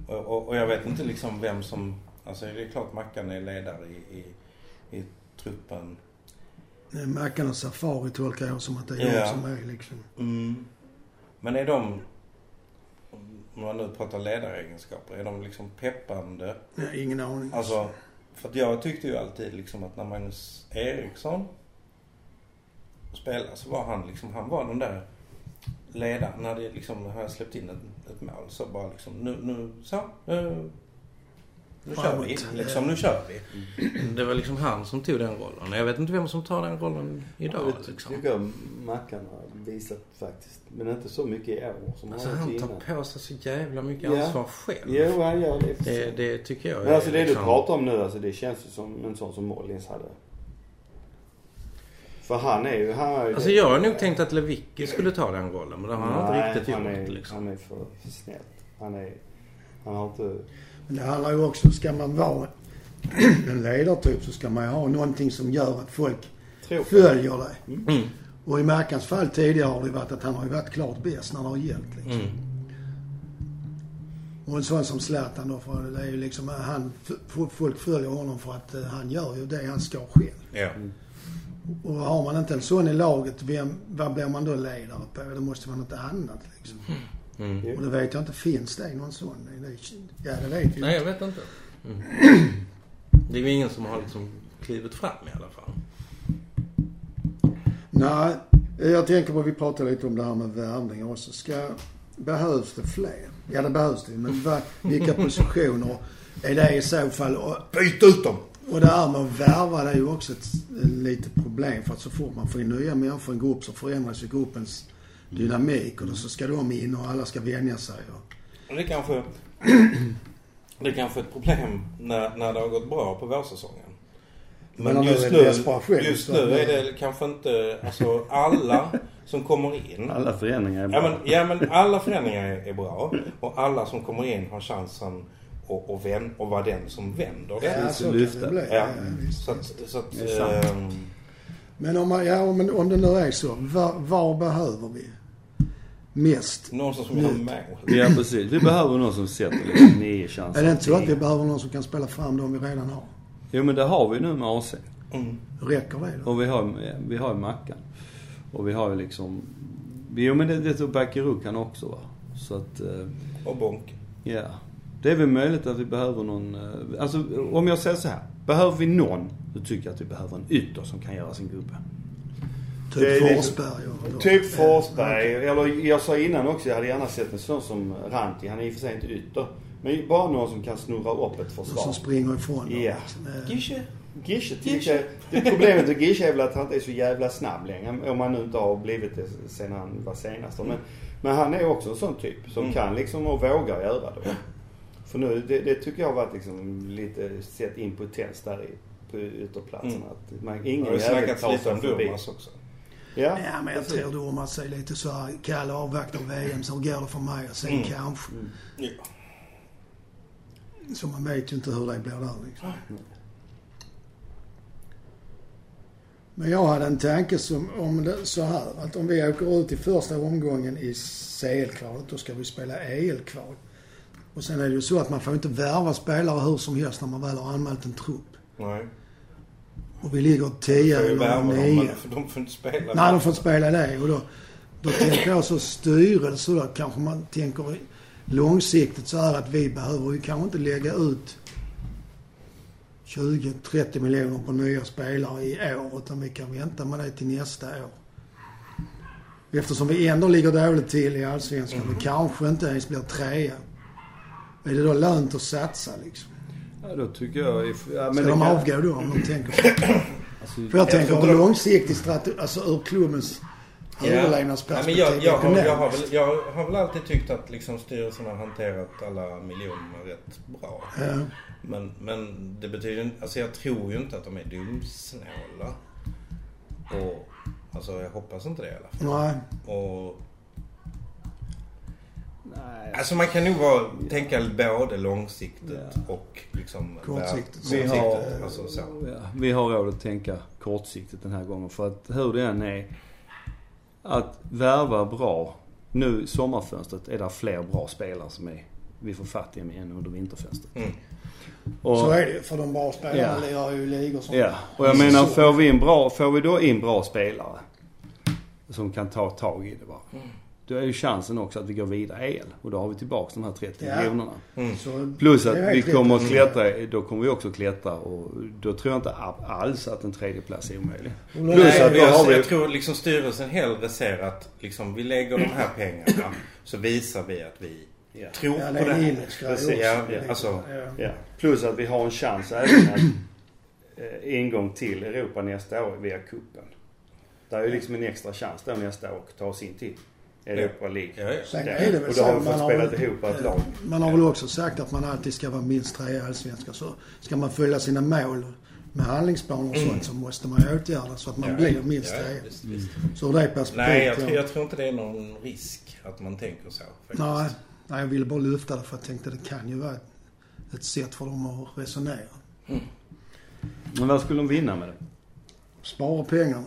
Och, och, och jag vet inte liksom vem som, alltså det är klart Mackan är ledare i, i, i truppen.
Mackan och Safari tolkar jag som att det är
Ja.
de som är liksom.
Mm. Men är de, om man nu pratar ledaregenskaper, är de liksom peppande?
Ja, ingen aning.
Alltså, för att jag tyckte ju alltid liksom att när Magnus Eriksson spelade så var han liksom, han var den där ledaren. När det liksom, han släppt in ett, ett mål så bara liksom, nu, nu, så, nu, nu kör vi. Liksom, nu kör vi. Det var liksom han som tog den rollen. Jag vet inte vem som tar den rollen idag
Det
liksom.
tycker jag Mackan har visat faktiskt. Men inte så mycket i år som
Alltså
han har
tar
innan.
på sig så jävla mycket
Ja.
ansvar själv.
Jo, han gör det.
Det, det tycker jag
Men alltså det
liksom-
du pratar om nu, alltså det känns ju som en sån som Mollins hade. För han är ju... Han är ju
Alltså jag har nog tänkt att Lewicki skulle ta den rollen men det har han inte riktigt
han
gjort
är,
liksom.
han är för, för snäll. Han är... Han har inte...
Men det handlar ju också, ska man vara en ledartyp så ska man ju ha någonting som gör att folk
Tror
följer dig.
Mm.
Och i Mackans fall tidigare har det varit att han har ju varit klart bäst när det har gällt liksom.
Mm.
Och en sån som Zlatan då, för det är ju liksom, han, folk följer honom för att eh, han gör ju det han ska själv.
Ja.
Och har man inte en sån i laget, vem, vad blir man då ledare på? Då måste man något annat liksom.
Mm.
Och det vet jag inte, finns det någon sån? Det Ja, det vet
Nej,
inte.
jag vet inte. Mm. Det är ju ingen som har liksom klivit fram i alla fall.
Nej, jag tänker på, vi pratade lite om det här med värvningar också. Ska, behövs det fler? Ja, det behövs det Men vad, vilka positioner är det i så fall?
Byt ut dem!
Och det här med att värva, det är ju också ett litet problem. För att så fort man får in nya människor i en grupp så förändras ju gruppens dynamik. Och då så ska de in och alla ska vänja sig. Och,
Det är kanske... Det är kanske ett problem när, när det har gått bra på vårsäsongen.
Men
Men just nu, just nu är det kanske inte... Alltså alla som kommer in...
Alla förändringar är bra.
Ja men, ja men alla förändringar är bra. Och alla som kommer in har chansen att, att, vän, att vara den som vänder det.
ja, så kan det bli.
Ja.
Ja, visst.
Så att... Så att ehm,
Men om, man, ja, men om det nu är så, var, var behöver vi mest?
någon som gör mål.
Ja precis. Vi behöver någon som sätter liksom nio chanser.
Är det inte så att vi behöver någon som kan spela fram de vi redan har?
Jo men det har vi nu med AC.
Mm.
Räcker det då?
Och vi har, vi har ju Mackan. Och vi har ju liksom... Jo men det, det tog Bakirou kan också va. Så att, eh,
Och Bonk.
ja. Det är väl möjligt att vi behöver någon... eh, Alltså om jag säger så här. Behöver vi någon, då tycker jag att vi behöver en ytter som kan göra sin gubbe.
Typ Forsberg.
Typ Forsberg, eller jag sa innan också, jag hade gärna sett en sån som Ranti. Han är i och för sig inte ytter. Men bara någon som kan snurra upp ett
Som
försvar.
springer ifrån dem.
Ja.
Eh,
Gische.
Gische jag, det Problemet med Gische är väl att han inte är så jävla snabb längre. Om han nu inte har blivit det sen han var senast. Men, men han är också en sån typ som
Mm.
kan liksom och vågar göra det. För nu, det, det tycker jag har varit liksom lite sett impotens där i, på ytterplatserna.
Mm.
Att man, ingen
har ju
tar
lite om. Durmaz också.
Ja,
Ja, men jag tror Durmaz är lite så här, Kalle avvaktar VM, så går det för mig och sen
Mm.
kanske.
Ja.
Så man vet ju inte hur det blir där liksom. Men jag hade en tanke som, om det, så här, att om vi åker ut i första omgången i CL-kvalet, då ska vi spela EL-kval. Och sen är det ju så att man får inte värva spelare hur som helst när man väl har anmält en trupp.
Nej.
Och vi ligger 10
Får ju
eller
värva dem,
9.
men för de får inte spela.
Nej, de får inte spela det. Och då, då tänker jag så styrelse då kanske man tänker långsiktigt så här att vi behöver ju kanske inte lägga ut 20-30 miljoner på nya spelare i år utan vi kan vänta med det till nästa år. Eftersom vi ändå ligger dåligt till i Allsvenskan
Mm.
och kanske inte ens blir trea. Är det då lönt att satsa liksom?
Ja, då tycker jag... if- Ja, men
Ska de
kan-
avgå då om de tänker så?
Alltså,
För jag tänker
de-
långsiktig strategi, alltså ur klubbens
Ja.
överlevnadsperspektiv.
Ja, men jag, jag, har, jag, har väl, jag har väl alltid tyckt att liksom styrelsen har hanterat alla miljonerna rätt bra.
Ja.
Men, men det betyder. Alltså jag tror ju inte att de är dumsnåla. Och... Alltså jag hoppas inte det i alla fall.
Nej.
Och...
Nej.
Alltså man kan nog vara, tänka både långsiktigt
Ja.
och liksom...
Kortsiktigt.
Vi har.
Alltså så.
ja, vi har råd att tänka kortsiktigt den här gången. För att hur det än är, att värva bra. Nu i sommarfönstret är det fler bra spelare som är, vi får fatt i än under vinterfönstret.
Mm.
Och,
Så är det ju. För de bra spelarna
Ja.
lirar ju ligor som...
Ja, och jag menar får vi, in bra, får vi då in bra spelare som kan ta tag i det bara.
Mm.
Då är ju chansen också att vi går vidare el. Och då har vi tillbaks de här 30
Ja.
miljonerna.
Mm.
Plus att vi kommer att klättra, då kommer vi också klättra och då tror jag inte alls att en tredje plats är omöjlig.
Nej,
Plus att då
jag,
har vi...
jag tror liksom styrelsen hellre ser att liksom vi lägger de här pengarna så visar vi att vi
Ja.
tror
Ja,
på
det är
det
en
här.
Precis,
ja, alltså-
Ja.
Ja. Plus att vi har en chans även att eh, ingång till Europa nästa år via kuppen. Det är ju liksom en extra chans då nästa år att ta oss in till Europa League.
Ja, ja.
Sen
Ja.
är det väl
Och då har vi
man
fått spela
väl-
ihop ett
eh,
lag.
Man har väl också sagt att man alltid ska vara minst tre i Allsvenskan. Så ska man följa sina mål, med handlingsplaner och sånt så måste man åtgärda så att man blir minst
ja, visst, visst.
Så det perspektivet.
Nej, jag,
ja.
tror- jag tror inte det är någon risk att man tänker så faktiskt.
Nej, nej, jag ville bara lyfta det för jag tänkte det kan ju vara ett, sätt för dem att resonera.
Men vad skulle de vinna med det?
Spara pengarna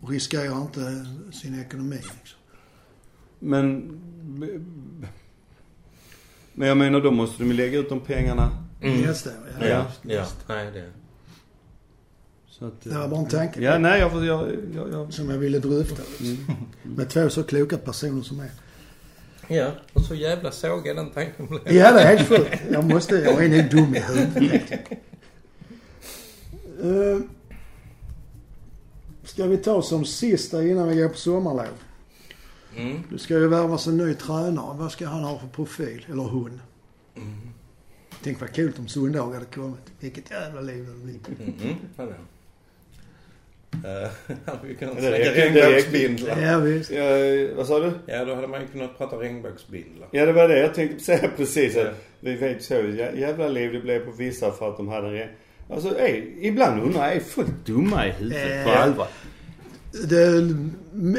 och riskera inte sin ekonomi. Liksom.
Men... Men jag menar då måste de lägga ut de pengarna.
Mm.
Nästa år, ja.
Ja,
visst,
ja.
visst.
Nej, det...
Så att,
Det var bara en tanke
Ja, nej jag, jag, jag, jag
som jag ville dryfta. Liksom. Med två så kloka personer som är.
Ja, och så jävla sågad den tanken blev.
Ja, det är helt sjukt. Jag måste, jag är nog dum i huvudet. Uh, ska vi ta som sista innan vi går på sommarlov?
Mm.
Det ska ju värvas en ny tränare. Vad ska han ha för profil? Eller hon?
Mm.
Tänk vad coolt om Sundhage hade kommit. Vilket jävla liv det blir.
Mm. Uh, hade vi kunnat
Det
snacka regnbågsbindlar.
Ja, visst.
Ja, vad sa du?
Ja, då hade man ju kunnat prata regnbågsbindlar.
Ja, det var det jag tänkte säga precis.
Ja.
Vi vet så jä- jävla liv det blev på vissa för att de hade en Alltså, ej, ibland undrar jag, är folk dumma i huvudet på
Eh.
allvar?
Det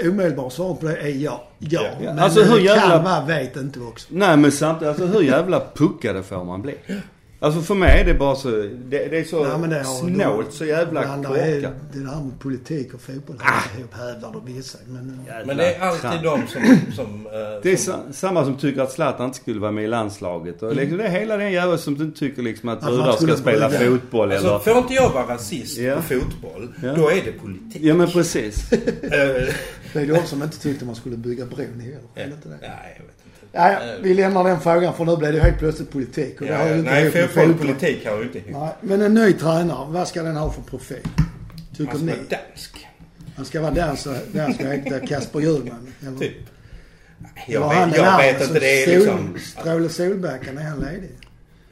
omedelbara svaret på det är ja. Ja.
Ja.
Men
Alltså, hur jävla-
vara vet inte också.
Nej men samtidigt, alltså hur jävla puckade får man bli? Alltså för mig är det bara så, det, det är så
men det har-
snålt, så jävla korkat.
Det där med politik och fotboll
Ah.
ihop hävdar då vissa. Men, eh,
Men det är alltid de som... som eh,
Det är
som,
sa, samma som tycker att Zlatan inte skulle vara med i landslaget. Och liksom, det är hela den jäveln som inte tycker liksom att brudar ska spela
brygga.
fotboll
Alltså,
eller...
får inte jag vara rasist
Ja.
på fotboll,
Ja.
då är det politik.
Ja men precis.
Eh,
det är de som inte tyckte man skulle bygga bron heller.
ja.
Inte det?
Nej, jag vet inte.
Nej, vi lämnar den frågan för nu blir det helt plötsligt politik. Och det
Ja,
har ju
ja.
inte
Nej, fotboll och politik har ju inte ihop.
Nej, men en ny tränare, vad ska den ha för profil? Tycker
Han ska
ni?
vara dansk.
Han ska vara dansk dansk och heta Kasper Hjulman? Eller?
Typ. Jag
han
vet,
den
jag vet inte. Det är
Sol-
liksom...
Stråle Solbacken, är han ledig?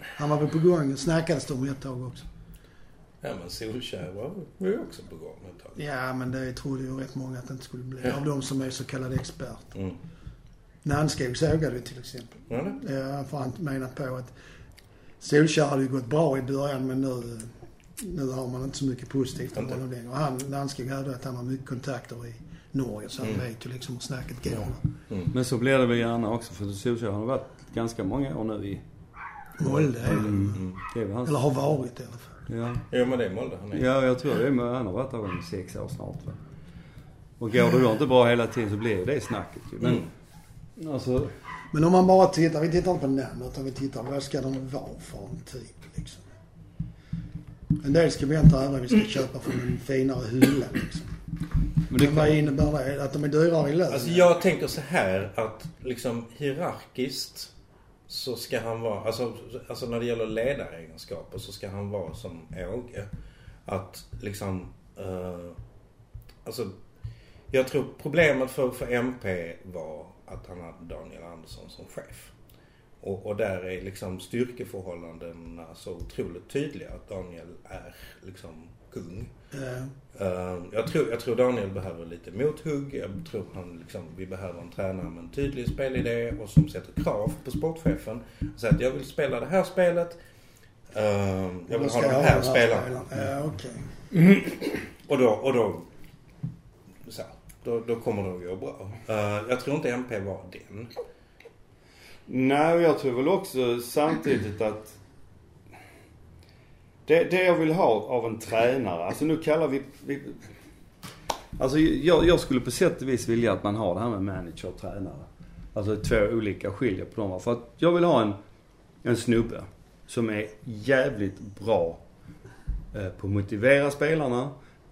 Han var väl på gång, snackades det om ett tag också.
Ja, men Solskjaer var ju också på gång ett tag.
Ja, men det trodde ju rätt många att det inte skulle bli. Av de som är så kallade experter.
Mm.
Nannskog sågade till exempel.
Ja, det.
Ja, för han menar på att Solskjaer hade ju gått bra i början men nu, nu har man inte så mycket positivt om honom längre. Och han, Nannskog hävdade att han har mycket kontakter i Norge så han
Mm.
vet ju liksom hur snacket går.
Mm.
Men så blir det väl gärna också för Solskjaer har varit ganska många år nu i...
Molde är.
Mm.
Det är väl hans...
Eller har varit i alla fall.
Ja.
Jo, men det är Molde han är.
ja, jag tror det. Men han har varit där i sex år snart va? Och går det då inte bra hela tiden så blir det snacket ju. Men
Mm.
Alltså...
Men om man bara tittar, vi tittar inte på namn utan vi tittar vad ska de vara för en typ liksom. En del skribenter hävdar vi ska köpa från en finare hylla liksom.
Men det
Men vad innebär det? Att de är dyrare i lön?
Alltså jag tänker så här att liksom hierarkiskt så ska han vara, alltså, alltså när det gäller ledaregenskaper så ska han vara som Åge. Att liksom, eh, alltså jag tror problemet för, för MP var att han hade Daniel Andersson som chef. Och, och där är liksom styrkeförhållandena så otroligt tydliga att Daniel är liksom kung. Eh, jag, tror, jag tror Daniel behöver lite mothugg. Jag tror han liksom, vi behöver en tränare med en tydlig spelidé och som sätter krav på sportchefen. Och säger att jag vill spela det här spelet. Eh, jag vill ha de här spelarna.
okej.
Och då, och då, då, då kommer det att gå bra. Eh, jag tror inte MP var den.
Nej, och jag tror väl också samtidigt att det, det jag vill ha av en tränare, alltså nu kallar vi... vi alltså jag, jag skulle på sätt och vis vilja att man har det här med manager och tränare. Alltså två olika skiljer på dem. För att jag vill ha en, en snubbe som är jävligt bra eh, på att motivera spelarna,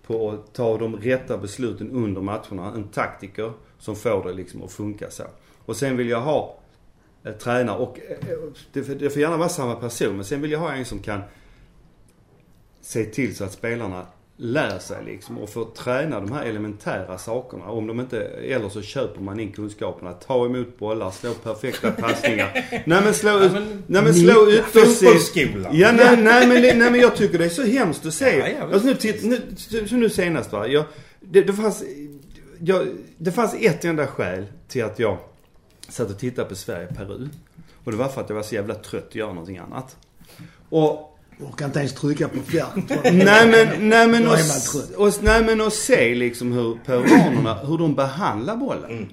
på att ta de rätta besluten under matcherna. En taktiker som får det liksom att funka så. Och sen vill jag ha eh, tränare och eh, eh det, får- det får gärna vara samma person men sen vill jag ha en som kan se till så att spelarna lär sig liksom och får träna de här elementära sakerna. Om de inte, eller så köper man in kunskaperna. Ta emot bollar, slå perfekta passningar. nej men slå ut, nej men slå ut.
Fotbollsskolan.
Ja, nej, nej, men, nej men jag tycker det är så hemskt att se.
Ja, ja,
alltså nu, titt, nu, så nu senast va. Jag, det, det fanns, jag, det fanns ett enda skäl till att jag satt och tittade på Sverige-Peru. Och det var för att jag var så jävla trött att göra någonting annat. Och
Orkar inte ens trycka på fjärr.
Nej men, nej men, och, och, nej men och se liksom hur peruanerna, hur de behandlar bollen.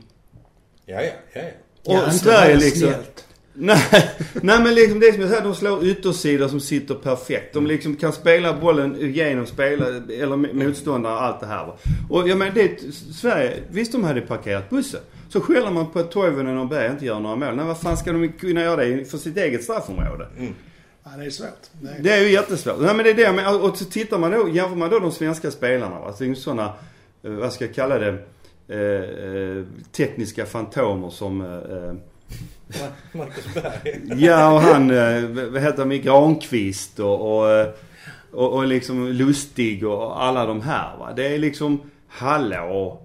Ja, ja, ja. ja.
Och
Ja,
Sverige liksom.
snällt.
Nej, nej men liksom det är som jag säger, de slår yttersidor som sitter perfekt. De liksom kan spela bollen genom spela, eller motståndare och allt det här va. Och jag menar det, är- Sverige, visst de hade parkerat bussen. Så skäller man på att Toivonen och Berg inte gör några mål. Nej vad fan ska de kunna göra det för sitt eget straffområde?
Ja, det är svårt. Det är...
Det är ju jättesvårt. Nej men det är det menar. Och så tittar man då, jämför man då de svenska spelarna va. Så det är ju sådana, eh, vad ska jag kalla det, eh, eh, tekniska fantomer som eh,
Marcus Berg.
Ja och han, eh, vad heter han, Granqvist och, och, eh, och, och liksom Lustig och alla de här va. Det är liksom, hallå.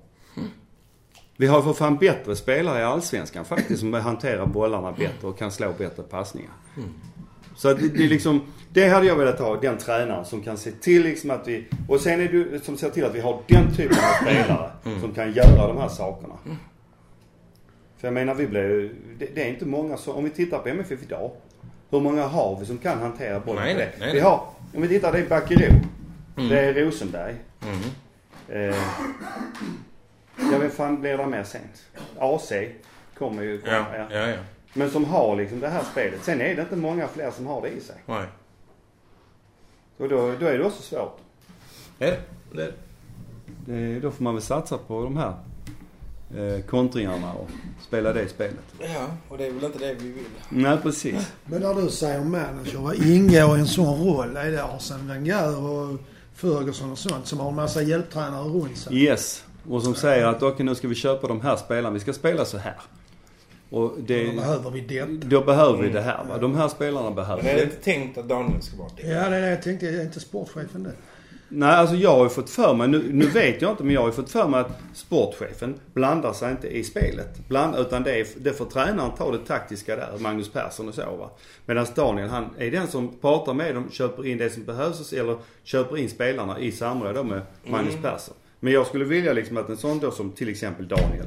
Vi har för fan bättre spelare i Allsvenskan faktiskt som hanterar bollarna bättre och kan slå bättre passningar. Så det, det är liksom, det hade jag velat ha, den tränaren som kan se till liksom att vi, och sen är det som ser till att vi har den typen av spelare som kan göra de här sakerna. För jag menar vi blev det, det är inte många som, om vi tittar på MFF idag. Hur många har vi som kan hantera bollen
Nej, nej, nej,
vi har, om vi tittar det är Backero. Det är Rosenberg.
Mm.
Eh, ja vem fan blir det mer sent? AC kommer ju
Ja,
ja.
ja, ja.
Men som har liksom det här spelet. Sen är det inte många fler som har det i sig.
Nej.
Och då, då är det också svårt.
Är det? Det är det.
Det, då får man väl satsa på de här eh, kontringarna och spela det spelet.
Ja, och det är väl inte det vi vill.
Nej precis.
Men när du säger manager, vad ingår i en sån roll? Är det Arsene Wenger och Ferguson och sånt som har en massa hjälptränare runt sig?
Yes. Och som säger att okej nu ska vi köpa de här spelarna. Vi ska spela så här. Och det,
Då behöver vi detta.
då behöver vi det här va. De här spelarna behöver
Men är det inte tänkt att Daniel ska vara det?
Ja, det är det jag tänkte. Jag är inte sportchefen det.
Nej alltså jag har ju fått för mig, nu, nu vet jag inte men jag har ju fått för mig att sportchefen blandar sig inte i spelet. Bland, utan det, är, det får tränaren ta det taktiska där, Magnus Persson och så va. Medan Daniel han är den som pratar med dem, köper in det som behövs eller köper in spelarna i samråd då med Magnus Persson. Men jag skulle vilja liksom att en sån då som till exempel Daniel,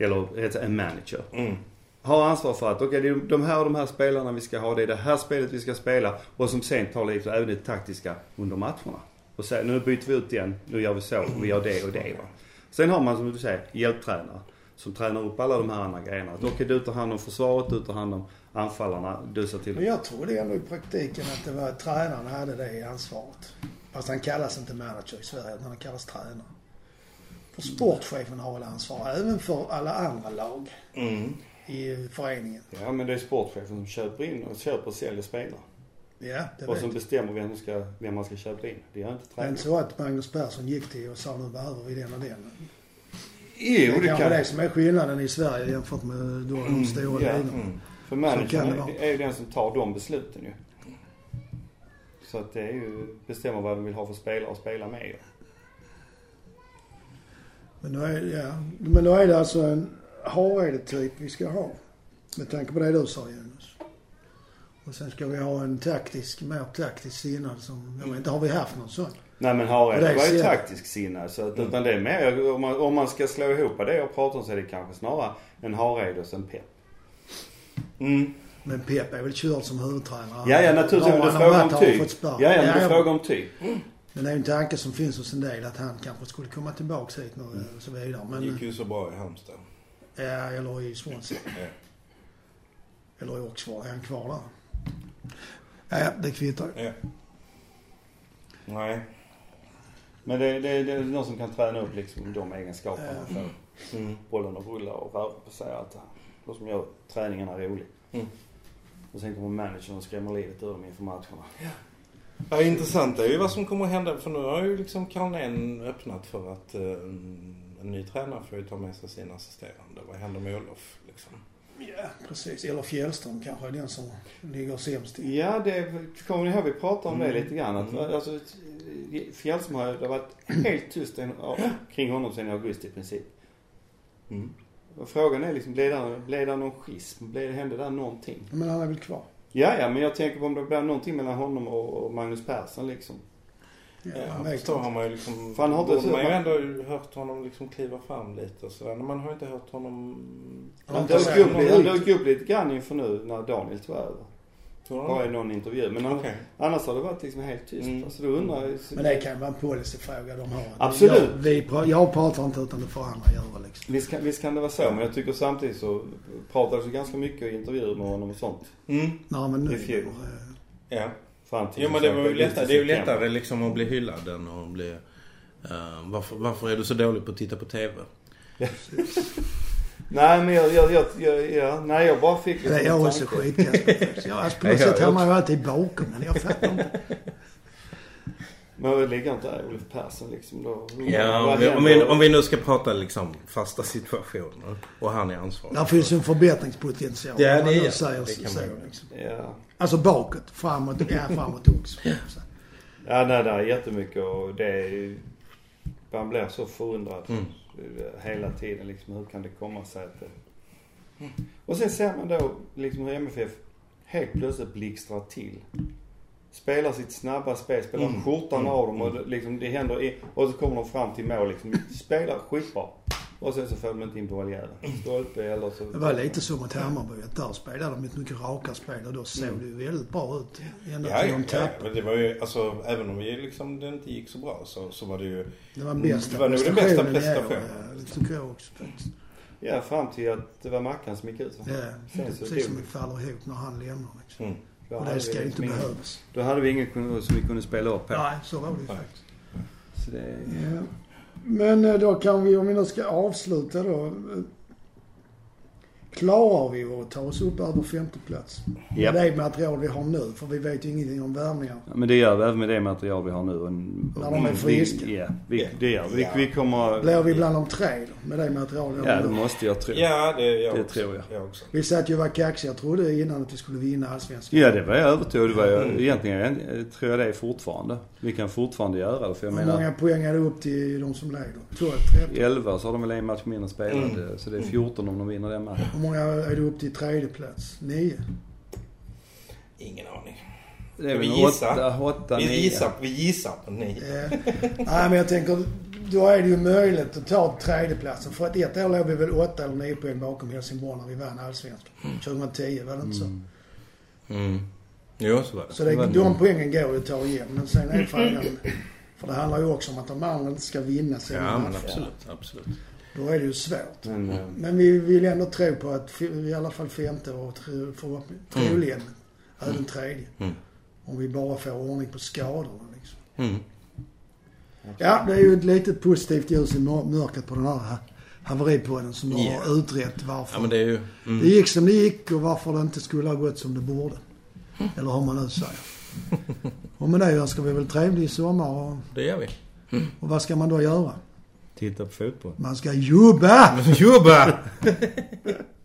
eller heter en manager.
Mm.
Har ansvar för att okej det är de här och de här spelarna vi ska ha, det är det här spelet vi ska spela och som sen tar liksom även det taktiska under matcherna. Och säger nu byter vi ut den, nu gör vi så, vi gör det och det va. Sen har man som du säger hjälptränare som tränar upp alla de här andra grejerna. Att okej du tar hand om försvaret, du tar hand om anfallarna, du ser till
Men jag trodde ändå i praktiken att det var tränaren hade det ansvaret. Fast han kallas inte manager i Sverige, utan han kallas tränare. För sportchefen har väl ansvar även för alla andra lag
Mm.
i föreningen.
Ja men det är sportchefen som köper in och köper och säljer spelare.
Ja, det
Och
vet
som bestämmer vem, ska, vem man ska köpa in. Det gör inte
är
tränaren.
inte så att Magnus Persson gick till och sa nu behöver vi den och den.
Jo
Det är
det kan
det som är skillnaden i Sverige jämfört med då de stora
ja.
ligorna.
Mm.
För managern
vara.
är är ju den som tar de besluten ju. Så att det är ju, bestämmer vad de vill ha för spelare att spela med ju.
Men då är, ja, men då är det alltså en Harede-typ vi ska ha. Med tanke på det du sa Jonas. Och sen ska vi ha en taktisk, mer taktisk sinnad som, jag vet inte, har vi haft någon sån?
Nej men
Och det
var ju taktisk sinnad. Så att, utan det är mer, om man, om man ska slå ihop det jag pratar om så är det kanske snarare en Harald och en Pep.
Mm.
Men Pep är väl körd som huvudtränare?
Ja ja naturligtvis, men om
varit här och
typ. Ja ja, men det är
ja,
fråga om typ.
Men det är ju en tanke som finns hos en del att han kanske skulle komma tillbaks hit nu
Mm.
och så vidare.
Det
Men,
gick ju så bra i Halmstad.
ja, eller i Swansea.
Ja.
Eller i Oxford. Är han kvar där? Ja, det kvittar.
Ja. Nej.
Men det, det, det är någon som kan träna upp liksom de egenskaperna för
Mm.
bollen att rulla och röra på sig allt det här. Och som gör träningarna rolig.
Mm.
Och sen kommer managern och skrämmer livet ur dem inför matcherna.
Ja, intressant är ju vad som kommer att hända. För nu har ju liksom Carlén öppnat för att eh, en ny tränare får ju ta med sig sin assisterande. Vad händer med Olof liksom?
Ja, precis. Eller Fjällström kanske är den som ligger sämst till.
Ja, det kommer ni ihåg vi pratade om det
Mm.
lite grann. Att,
Mm.
alltså, Fjällström har det har varit helt tyst en- kring honom sedan i augusti i princip.
Mm.
Och frågan är liksom, blev det, blev det någon schism? Blev det, hände där någonting?
Men han är väl kvar?
Ja, ja, men jag tänker på om det blev någonting mellan honom och, Magnus Persson liksom.
Ja,
Ja, då har man ju liksom...
Fan, har
man ju
så-
ändå hört honom liksom kliva fram lite och sådär. Men man har ju inte hört honom...
Han upp, dök upp lite grann inför nu när Daniel tog över.
Tror du
Bara i någon intervju. Men
Okej.
annars har det varit liksom helt tyst.
Mm.
Alltså då undrar jag...
Men det kan vara en policyfråga de har.
Absolut.
Jag, vi, jag pratar inte utan det får andra göra liksom.
Visst kan, visst kan det vara så, men jag tycker samtidigt så pratades det ganska mycket i intervjuer med honom och sånt.
Mm.
Nej men nu...
I fjol.
Ja.
Fram till
Jo men det var ju lättare, det är ju lättare liksom att bli hyllad än att bli... eh, varför, varför är du så dålig på att titta på TV?
Nej men jag, jag, jag, jag, ja, nej jag bara fick
Det är jag också skitkast på. Jag, alltså, på något
Ja, jag
sätt hamnar jag alltid bakom men jag fattar inte.
Men det ligger inte där Olof Persson liksom då?
Ja, om vi, om, vi, om vi nu ska prata liksom fasta situationer och han är ansvarig.
Där finns ju en förbättringspotential.
Ja,
man
det är-
säger
det
så,
kan
så, liksom.
Ja.
Alltså bakåt, framåt, ja framåt också. Så.
Ja, nej, det är jättemycket och det är ju- Man blir så förundrad
Mm.
Hela tiden liksom. Hur kan det komma sig att det... Och sen ser man då liksom hur MFF helt plötsligt blixtrar till. Spelar sitt snabba spel, spelar
Mm.
skjortan
Mm.
av dem och det, liksom det händer i, Och så kommer de fram till mål liksom. Spelar skitbra. Och sen så får de inte in bolljäveln. Stolpe eller så...
Det var lite så mot Hammarby att där spelade de ett mycket rakare spel och då såg
Mm.
det ju väldigt bra ut. Ända
Ja,
till
ja,
de
ja,
tappade.
men det var ju alltså även om vi liksom, det inte gick så bra så, så var det ju...
Det var bästa
Det var nog den bästa
prestationen ja, Det tycker jag också faktiskt.
Ja, fram till att det var Mackan som gick ut. va?
Ja,
Sen
precis som det faller ihop när han lämnar liksom.
Mm.
Då
Och det ska
liksom
inte
ingen-
behövas.
Då hade vi ingen kun- som vi kunde spela upp här.
Nej, så var det ju faktiskt.
Så det...
Ja. Men eh, då kan vi, om vi nu ska avsluta då. Eh, Klarar vi att ta oss upp över femte plats?
Japp.
Med det material vi har nu, för vi vet ju ingenting om värvningar.
Ja, Men det gör vi även med det material vi har nu. En,
När de är friska.
Vi, ja, vi, det gör vi.
Ja.
Vi kommer...
Blir vi bland de tre då, med det material vi
Ja,
har
det
nu?
måste jag tro.
Ja, det, jag
Det
också.
tror jag.
jag också.
Vi satt ju och var kaxiga. Jag trodde innan att vi skulle vinna allsvenskan.
Ja, det var jag övertygad Det var jag,
Mm.
Egentligen tror jag det är fortfarande. Vi kan fortfarande göra det. För jag
Hur
menar,
många poäng är det upp till de som leder? 12, 13?
i 11 så har de väl en match mindre spelad.
Mm.
Så det är 14 om de vinner den matchen.
Hur många är det upp till tredje plats? Nio?
Ingen aning.
Det är
vi
väl
gissa?
åtta, åtta,
Vi gissar, vi gissar på nio.
Eh, Nej men jag tänker, då är det ju möjligt att ta tredjeplatsen. För att ett år låg vi väl åtta eller nio poäng bakom Helsingborg när vi vann allsvenskan. 2010 var det inte så?
Mm.
Mm. Jo, så var det.
Så det, de poängen går ju att ta igen. Men sen är frågan, för det handlar ju också om att de andra inte ska vinna sina
Ja, men
matcher.
absolut. Absolut.
Då är det ju svårt.
Men, eh,
Men vi vill ändå tro på att i alla fall femte och förhoppning- troligen även tredje.
Mm.
Om vi bara får ordning på skadorna liksom.
Mm.
Ja, det är ju ett litet positivt ljus i mör- mörkret på den här ha- haveripodden som
Ja.
har utrett varför
Ja, men det är ju...
det
Mm.
gick som det gick och varför det inte skulle ha gått som det borde. Eller hur man nu säger. Och med det önskar vi väl trevlig sommar och,
Det gör vi.
och vad ska man då göra?
Titta på fotboll.
Man ska jobba!
Jobba!